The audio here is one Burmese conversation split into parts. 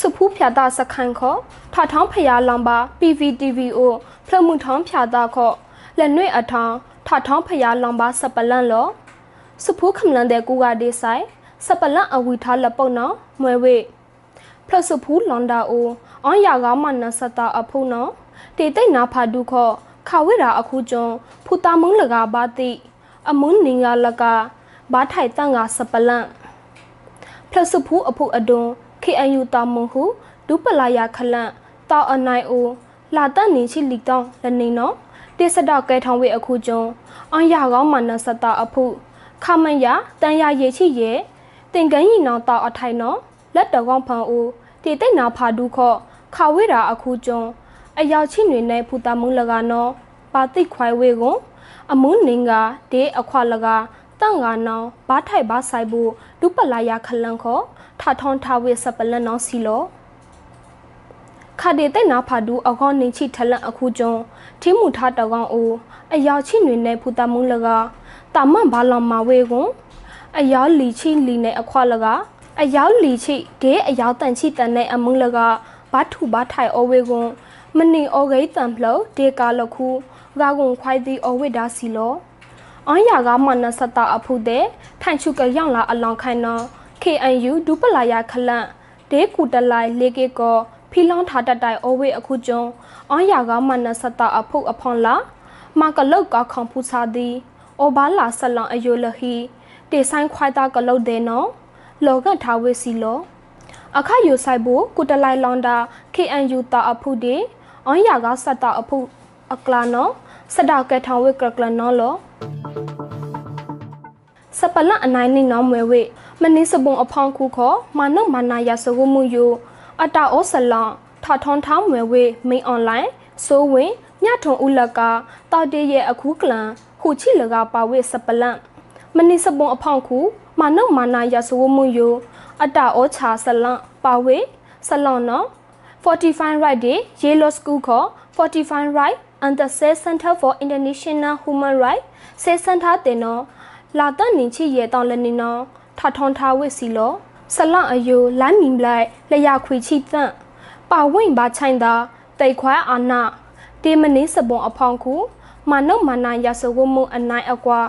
စုဖူးဖြာတာစခန်းခေါ်ထထောင်းဖယားလောင်ပါ PVTVO ဖလမှုထောင်းဖြာတာခေါ်လက်နွေအထောင်းထထောင်းဖယားလောင်ပါစပလန့်လောစုဖူးခမလန်တဲ့ကူကဒေဆိုင်စပလန့်အဝီထားလက်ပုတ်နော်မွဲဝေ ဖလစုဖူးလွန်တာအိုအောင်ရကားမနစတာအဖုံနော်တေတိတ်နာဖာဒုခော့ခဝိရာအခုကျွန်းဖူတာမုံလကဘာတိအမွန်းနင်္ဂလကဘာထိုင်တန်ကစပလန့်ဖလစုဖူးအဖို့အတွန်း KNU တာမွန်ဟုဒုပလာယာခလန့်တောက်အနိုင်အိုလာတန်နေချီလီတောင်းလနေနော်တိစတော့ကဲထောင်ဝေအခုကျွန်းအောင်ရကောင်းမနစတာအဖို့ခမန်ရတန်ရရေချီရဲ့တင်ကန်းရင်နောင်တောက်အထိုင်နော်လက်တော်ကောင်းဖန်အို တေတိတ်နာဖာဒုခော့ခဝေရာအခုကျွန်းအယောက်ချင်းတွေနဲ့ဖူတာမုံလကနော်ပါတိခွိုင်ဝေကွန်အမုန်းနင်ကဒေအခွာလကတန့်ကနောင်ဘာထိုက်ဘာဆိုင်ဘူးဒုပလာယာခလန်ခောထထောင်းထဝေစပလန်နောင်စီလောခါဒေတဲ့နာဖာဒူအကောင်းနေချိထလန်အခုကျွန်းထင်းမှုထားတကောင်အိုအယောက်ချင်းတွေနဲ့ဖူတာမုံလကတာမန်ဘာလောင်မာဝေကွန်အယောက်လီချိလီနဲ့အခွာလက အယောက်လီချိဒေအယောက်တန်ချိတန်နဲ့အမုံလကဘာထူဘာထိုင်အဝေကွန်မနီအော်ဂိတန်ဖလောဒေကာလခုဂါကွန်ခွိုင်ဒီအဝေဒါစီလောအောင်ရကမနစတာအဖုတဲ့ထိုင်ချုကရောက်လာအလောင်းခိုင်နော် KNU ဒူပလာယာခလန့်ဒေကူတလိုက်လေကေကောဖီလောင်းထားတတိုင်အဝေးအခုကျွန်းအောင်ရကမနစတာအဖုအဖွန်လာမကလုတ်ကခေါဖူစာသည်အိုဘာလာဆလောင်အယိုလဟီတေဆိုင်ခွိုက်တာကလုတ်တဲ့နော် လောကထားဝေစီလောအခါယိုဆိုင်ဘူးကုတလိုက်လောင်တာ KNU တာအဖုဒီအောင်ရကစတာအဖုအကလာနော်စဒါကဲထောင်ဝေကကလနော်လောစပလအနိုင်နေနော်မွဲဝေမနင်းစပုံအဖောင်းခုခေါ်မာနုမာနာရစဝမှုယိုအတာဩဆလန်ထထွန်ထောင်းမွဲဝေမိန်အွန်လိုင်းစိုးဝင်ညထုံဦးလကတာတေးရဲ့အခုကလန်ဟူချီလကပါဝေစပလန့်မနင်းစပုံအဖောင်းခု မာနုမာနာရစဝမှုယိုအတာဩချာဆလန်ပါဝေဆလွန်နော်45 right day yellow school ခေါ်45 right and the say center for international human right say center တင်နော်လာတန်နင်ချီရဲ့တောင်းလည်းနေနော်ထထွန်ထားဝစ်စီလောဆလန့်အယိုလိုင်းမင်ဘလိုက်လျာခွေချီတန့်ပါဝိန်ပါချိုင်တာတိတ်ခွဲအာနာတေမနေစပွန်အဖောင်းခုမနုမနာရစဝမှုအနိုင်အကွာ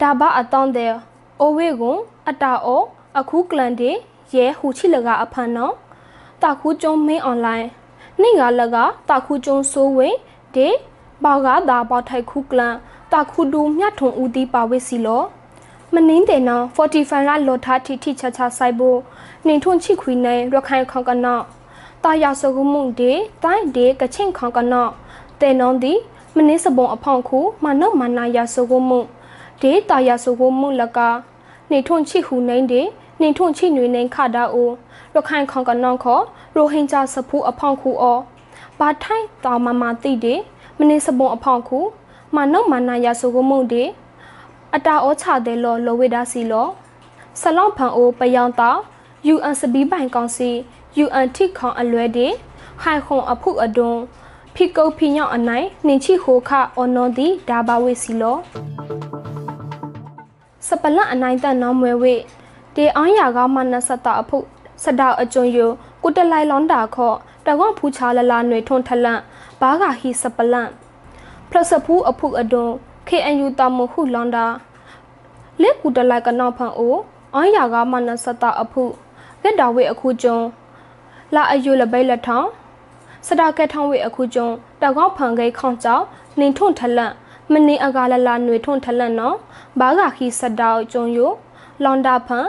ဒါဘအတောင်းတဲ့ အိုဝေကွန်အတာအောအခုကလန်တေရဲဟူချီလကအဖန်နော်တာခုကျုံမင်းအွန်လိုင်းနှင်ကလကတာခုကျုံဆိုးဝေဒေဘောက်ကတာပေါထိုက်ခုကလန်တာခုဒူမြတ်ထုံဦးတီပါဝစ်စီလောမနင်းတဲ့နော်45ရလော်ထားတီတီချာချာဆိုင်ဖို့နေထွန်ချိခွေနေရခိုင်ခေါကနော်တာယာစကုမှုဒေတိုင်းဒေကချင်းခေါကနော်တဲနွန်ဒီမနင်းစပုံအဖောင်းခုမနုမနာယာစကုမှုဒေတာယာစကုမှုလက နေထွန်ချိခုနေဒေနေထွန်ချိနွေနေခတာအိုရခိုင်ခေါကနော်ခေါ်ရိုဟင်ဂျာစဖူအဖောင်းခုအောဘာထိုင်းတာမမတိဒေမနင်းစပုံအဖောင်းခုမနုမနာယာစကုမှုဒေအတာဩချတဲ့လောလောဝိဒါစီလောဆလော့ဖန်အိုပယောင်တာ UN စပီးပိုင်ကောင်စီ UN ထိခေါင်အလွဲတဲ့ဟိုင်ခွန်အဖုအတွန်းဖိကုတ်ဖိညောင်းအနိုင်နှင်ချိခိုခအော်နော်ဒီဒါဘဝေစီလော စပလအနိုင်တန်နောင်းမွဲဝေတေအောင်ရကောင်းမနစတအဖုစတောက်အကျွန်းယကုတလိုက်လွန်တာခော့တကော့ဖူချာလလာຫນွေထွန်ထလန့်ဘာဂါဟီစပလန့်ပလစဖူအဖုအတွန်း KNU တမဟုလွန်တာလက်ကူတလိုက်ကနောက်ဖန်အိုအောင်ရကားမနစတအဖုလက်တော်ဝေအခုကျွန်းလာအယုလပိတ်လက်ထောင်စတာကက်ထောင်ဝေအခုကျွန်းတကောက်ဖန်ကိခေါန့်ကြောင့်နင်ထွန့်ထလန့် မနေအကားလလာຫນွေထွန့်ထလန့်နော်ဘာဂါခီစတောက်ကျွန်းယလွန်တာဖန်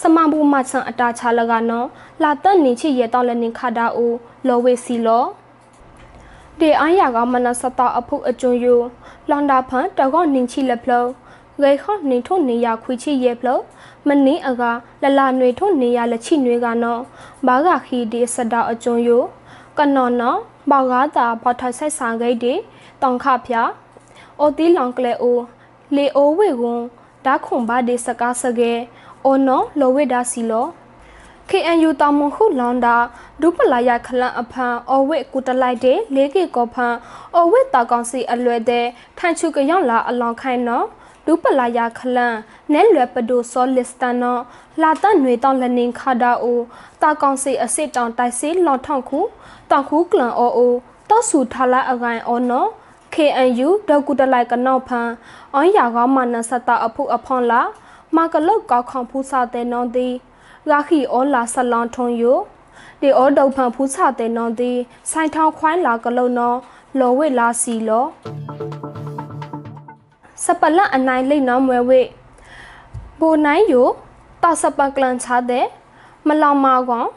စမဘူမချန်အတာချလကနော်လာတန်နေချီရဲ့တောက်လည်းနေခါတာအိုလောဝေစီလောတေအိုင်ယာကမနစတာအဖုအကျွန်းယလွန်တာဖန်တကောနင်ချီလက်ဖလောဂေခေါနေထုနေရခွေချီရဲ့ဖလောမနေအကလလနွေထုနေရလက်ချိနွေကနော်ဘာဂခီဒီစတာအကျွန်းယကနော်နော်ဘောက်ကားတာဘောက်ထဆိုင်စာဂိတ်ဒီတောင်ခဖျာ အိုတီလောင်ကလေအိုလေအိုဝေကွန်ဒါခွန်ဘာဒီစကားစကေအိုနော်လောဝေဒါစီလော KNU တာမွန်ခုလွန်တာဒုပလာရခလန်အဖန်အဝိကုတလိုက်တဲ့လေးကေကောဖန်အဝိတာကောင်စီအလွယ်တဲ့ထိုင်ချူကရောက်လာအလောင်ခိုင်နော်ဒုပလာရခလန်နဲလွယ်ပဒိုဆောလစ်တန်နော်လာတနွေတောင်းလနင်းခါဒါအိုတာကောင်စီအစစ်တောင်တိုက်စီလောင်ထောက်ခုတောက်ခုကလန်အိုအိုတောက်ဆူထလာအကိုင်အောနော် KNU ဒေါကုတလိုက်ကနောက်ဖန်အွန်ယာကောင်းမနစတာအဖုအဖွန်လာမကလုတ်ကောက်ခေါဖူးစာတဲ့နော်ဒီရာခီအောလာဆလောင်ထုံယိုဒီအောဒုတ်ဖန်ဖူးစာတဲ့နော်ဒီဆိုင်ထောင်းခွိုင်းလာကလုတ်နော်လော်ဝိလာစီလောစပလအနိုင်လိတ်နော်မွဲဝိဘိုနိုင်ယိုတာစပကလန်ချတဲ့မလောင်မာကောင်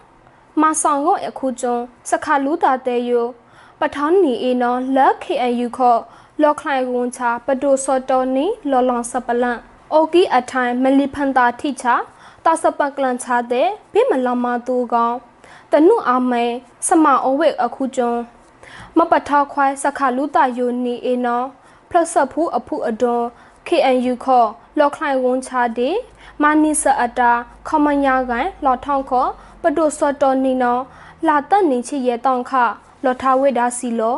မဆောင်ကိုအခုကျုံစခါလူတာတဲ့ယို ပထန်းနီအနော်လက် KNU ခော့လော်ခလိုက်ဝန်ချပဒိုစောတော်နီလော်လောင်စပလန်အိုကီအထိုင်မလီဖန်တာထိချတာစပကလန်ချတဲ့ဘေးမလောင်မာတူကောင်တနုအာမဲစမအဝိအခုကျုံမပထခွိုင်းစခါလူတာယိုနီအနော်ပလစဖူအဖုအဒွန် KNU ခော့လော်ခလိုက်ဝန်ချတဲ့မာနိစအတာခမညာကန်လော်ထောင်းခော့ပဒိုစောတော်နီနော်လာတန်နေချီရဲ့တောင်းခ လော်ထားဝိဒါစီလော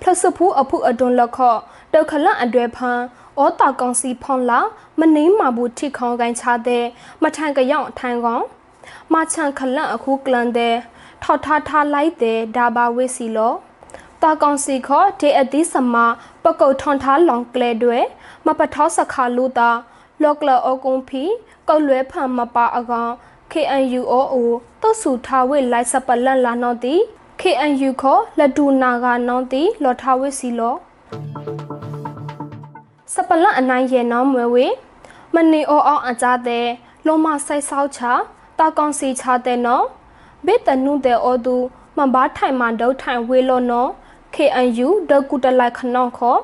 ဖလစဖူအဖုအဒွန်လခော့တောက်ခလန်အတွဲဖန်ဩတာကောင်စီဖွန်လာမနှင်းမာဘူးထိခေါကိုင်းချတဲ့မထန်ကရောက်ထိုင်ကောင်မချန်ခလန်အခုကလန်တဲ့ထောက်ထားထားလိုက်တဲ့ဒါဘာဝိစီလောတာကောင်စီခေါ်ဒေအတိစမပကုတ်ထွန်ထားလောင်ကလဲတွေမပထောစခါလူတာလောကလအကုံဖီကောက်လွဲဖန်မပါအကောင် KNUOO တုတ်ဆူထားဝိလိုက်စပလန်လာနော်တီ KNU ခေါ်လက်ဒူနာကနောင်းတီလော်ထားဝိစီလောစပလန်အနိုင်ရဲ့နောင်းမွဲဝေမနေအောအောင်အကြတဲ့လုံးမဆိုင်ဆောက်ချတာကောင်စီချတဲ့နော်ဘေတနုတဲ့အောသူမဘာထိုင်မဒုတ်ထိုင်ဝေလောနော် KNU ဒကုတလိုက်ခနော့ခေါ်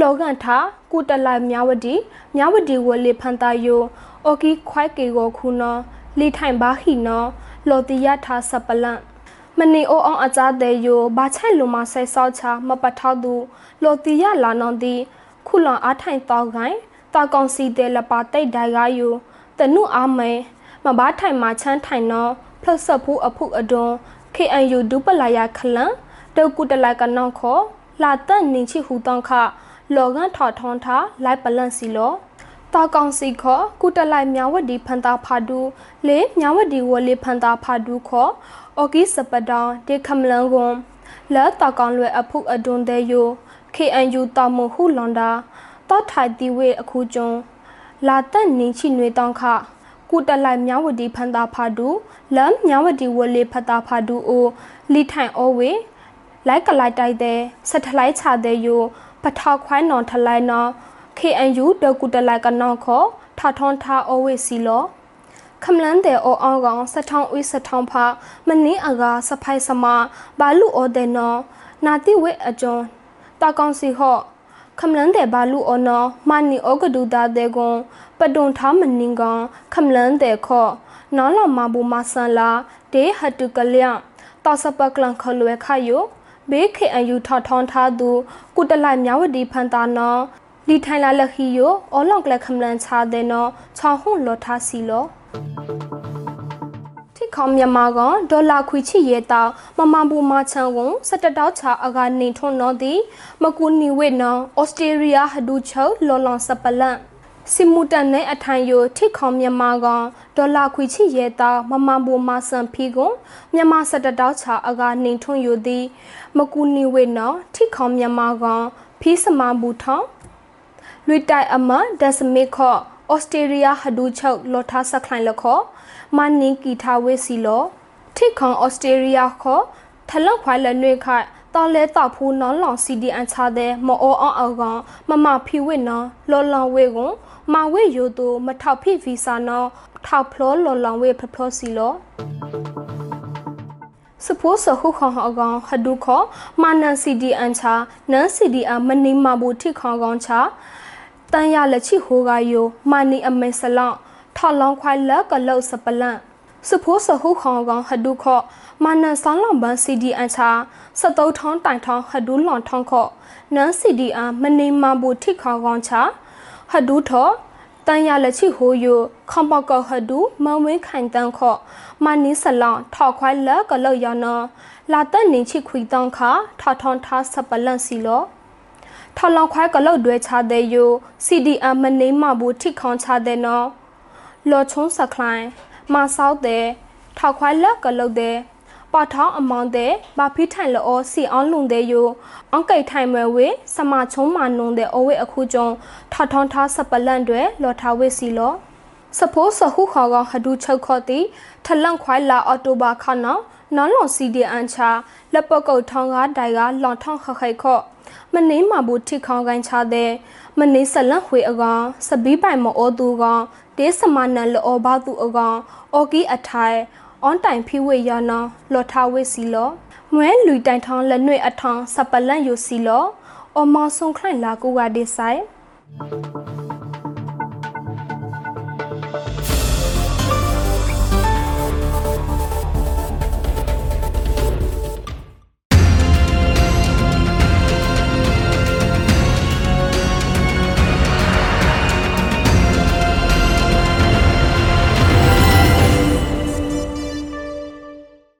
လောကန်ထာကုတလိုက်မြဝတီမြဝတီဝလေဖန်တာယိုအော်ကီခွိုက်ကေကိုခုနော်လီထိုင်ဘာဟီနော်လော်တီယထာစပလန် မနီအိုအောင်အကြတဲ့ယိုဘာချိုင်လုံမဆိုင်ဆောက်ချမပတ်ထောက်သူလော်တီယလာနောင်တီခုလွန်အားထိုင်တော့ခိုင်တာကောင်စီတဲ့လပါတိတ်ဒိုင်ကယိုတနုအားမဲမဘာထိုင်မှာချမ်းထိုင်နော်ဖလုတ်ဆက်ဖူးအဖုအဒွန် KNU ဒူပလာယာခလန်တောက်ကုတလိုက်ကနောင်ခောလာတန်နင်းချီဟူတောင်းခလောကန်ထော်ထွန်ထားလိုက်ပလန့်စီလော တာကောင်စီခောကုတလိုက်မြဝတီဖန်တာဖာဒူလေမြဝတီဝလေဖန်တာဖာဒူခောအော်ဂီစပဒေါန်ဒေခမလန်ကွန်လာတာကောင်လွယ်အဖုအဒွန်တဲ့ယို KNU တာမဟုလွန်တာတောက်ထိုင်တီဝေအခုကျုံလာတက်နင်းချီနွေတောင်းခကုတလိုက်မြဝတီဖန်တာဖာဒူလမ်မြဝတီဝလေဖတာဖာဒူအိုလီထိုင်အိုဝေလိုက်ကလိုက်တိုက်တဲ့စက်ထလိုက်ချတဲ့ယိုပထောက်ခွိုင်းနော်ထလိုက်နော် KNU ဒကုတလိုက်ကနော်ခောထထွန်ထားအိုဝေစီလောခမလန်တဲ့အောအောင်ကောင်စထောင်းဥစထောင်းဖမနင်းအကာစဖိုက်စမဘာလူအောတဲ့နော်နာတိဝဲအကျွန်းတာကောင်စီဟော့ခမလန်တဲ့ဘာလူအောနော်မနီဩကဒူတာတဲ့ကွန်ပတွန်ထားမနင်းကောင်ခမလန်တဲ့ခော့နော်လော်မဘူမဆန်လာဒေဟတုကလျတောစပကလန်ခလွဲခယိုဘေးခေအယူထထောင်းထားသူကုတလိုက်မြဝတီဖန်တာနော် လီထိုင်လာလခီယိုအော်လောက်ကလခမလန်ချာတဲ့နော်ချောင်းဟုလော်ထားစီလောထိခေါမြန်မာကဒေါ်လာခွေချီရဲတောက်မမဘူမချန်ဝန်စတတောက်ချာအကနေထွန်းနော်သည်မကူနီဝေနော်ဩစတြေးလျဟဒူချုလော်လွန်စပလန့်စီမူတန်နဲ့အထိုင်ယိုထိခေါမြန်မာကဒေါ်လာခွေချီရဲတောက်မမဘူမဆန်ဖီကွန်မြန်မာစတတောက်ချာအကနေထွန်းယိုသည် မကူနီဝေနော်ထိခေါမြန်မာကဖီးစမဘူထောင်း လွိတိုင်အမဒက်စမစ်ခော့ဩစတြေးလျဟဒူချုပ်လော်ထားစခလိုင်းလခော့မနင်းကီထားဝဲစီလောထိခေါဩစတြေးလျခော့ထလောက်ခွိုင်လနွေခိုင်တော်လဲတောက်ဖူးနော်လောင် CDN ချတဲ့မောအောအောင်အောင်ကမမဖီဝစ်နော်လော်လောင်ဝဲကွန်မဝဲယိုတူမထောက်ဖိဗီစာနော်ထောက်ဖလောလော်လောင်ဝဲဖဖလောစီလောစပိုးစခုခေါဟောကောင်ဟဒုခောမနန် CDN ချနန် CDN မနိမဘူးထိခေါကောင်ချ တန်ရလက်ချိဟိုကယိုမနီအမေဆလောင်းထောက်လောင်းခွိုင်လက်ကလုတ်စပလန့်စဖိုးစဟုခေါကောင်ဟဒုခော့မနန်ဆောင်းလောင်ပန်း CDN ချစတုတ်ထောင်းတိုင်ထောင်းဟဒူးလွန်ထောင်းခော့နန် CDN မနေမဘူးထိခေါကောင်ချဟဒူးထောတန်ရလက်ချိဟိုယိုခေါပကဟဒူမဝင်းခိုင်တန်းခော့မနီဆလောင်ထောက်ခွိုင်းလက်ကလောက်ရနလာတက်နေချိခွီတန်းခါထထွန်ထားစပလန့်စီလော ထောက်လောင်ခွိုင်းကလောက်တွဲချတဲ့ယို CDM မနေမဘူးထိခေါန်ချတဲ့နော်လော်ချုံးစခလိုင်းမဆောက်တဲ့ထောက်ခွိုင်းလက်ကလောက်တဲ့ပါထောင်းအမောင်းတဲ့ဘာဖိထိုင်လောစီအောင်လုံတဲ့ယိုအန်ကိတ်ထိုင်မဲဝေစမချုံးမနုံတဲ့အဝေအခုကျုံထထွန်ထားစပလန့်တွေလော်ထားဝေစီလောစဖိုးစဟုခေါကဟဒူချုပ်ခေါတိထလန့်ခွိုင်လာအော်တိုဘာခနော နွန်လွန်စီဒီအန်ချာလက်ပကုတ်ထောင်းကားတိုင်ကလွန်ထောင်းခခိုက်ခော့မနေမှာဘူးထိခေါင်းကိုင်းချတဲ့မနေဆလန့်ခွေအကောင်စပီးပိုင်မအိုသူကောင်တေးစမနန်လောဘသူအကောင်အော်ကီအထိုင်အွန်တိုင်ဖိဝေရနောလော်ထားဝေစီလောမွဲလူတိုင်ထောင်းလက်နှွေအထောင်းစပလန့်ယူစီလောအမောင်ဆုံခလိုက်လာကူကဒီဆိုင်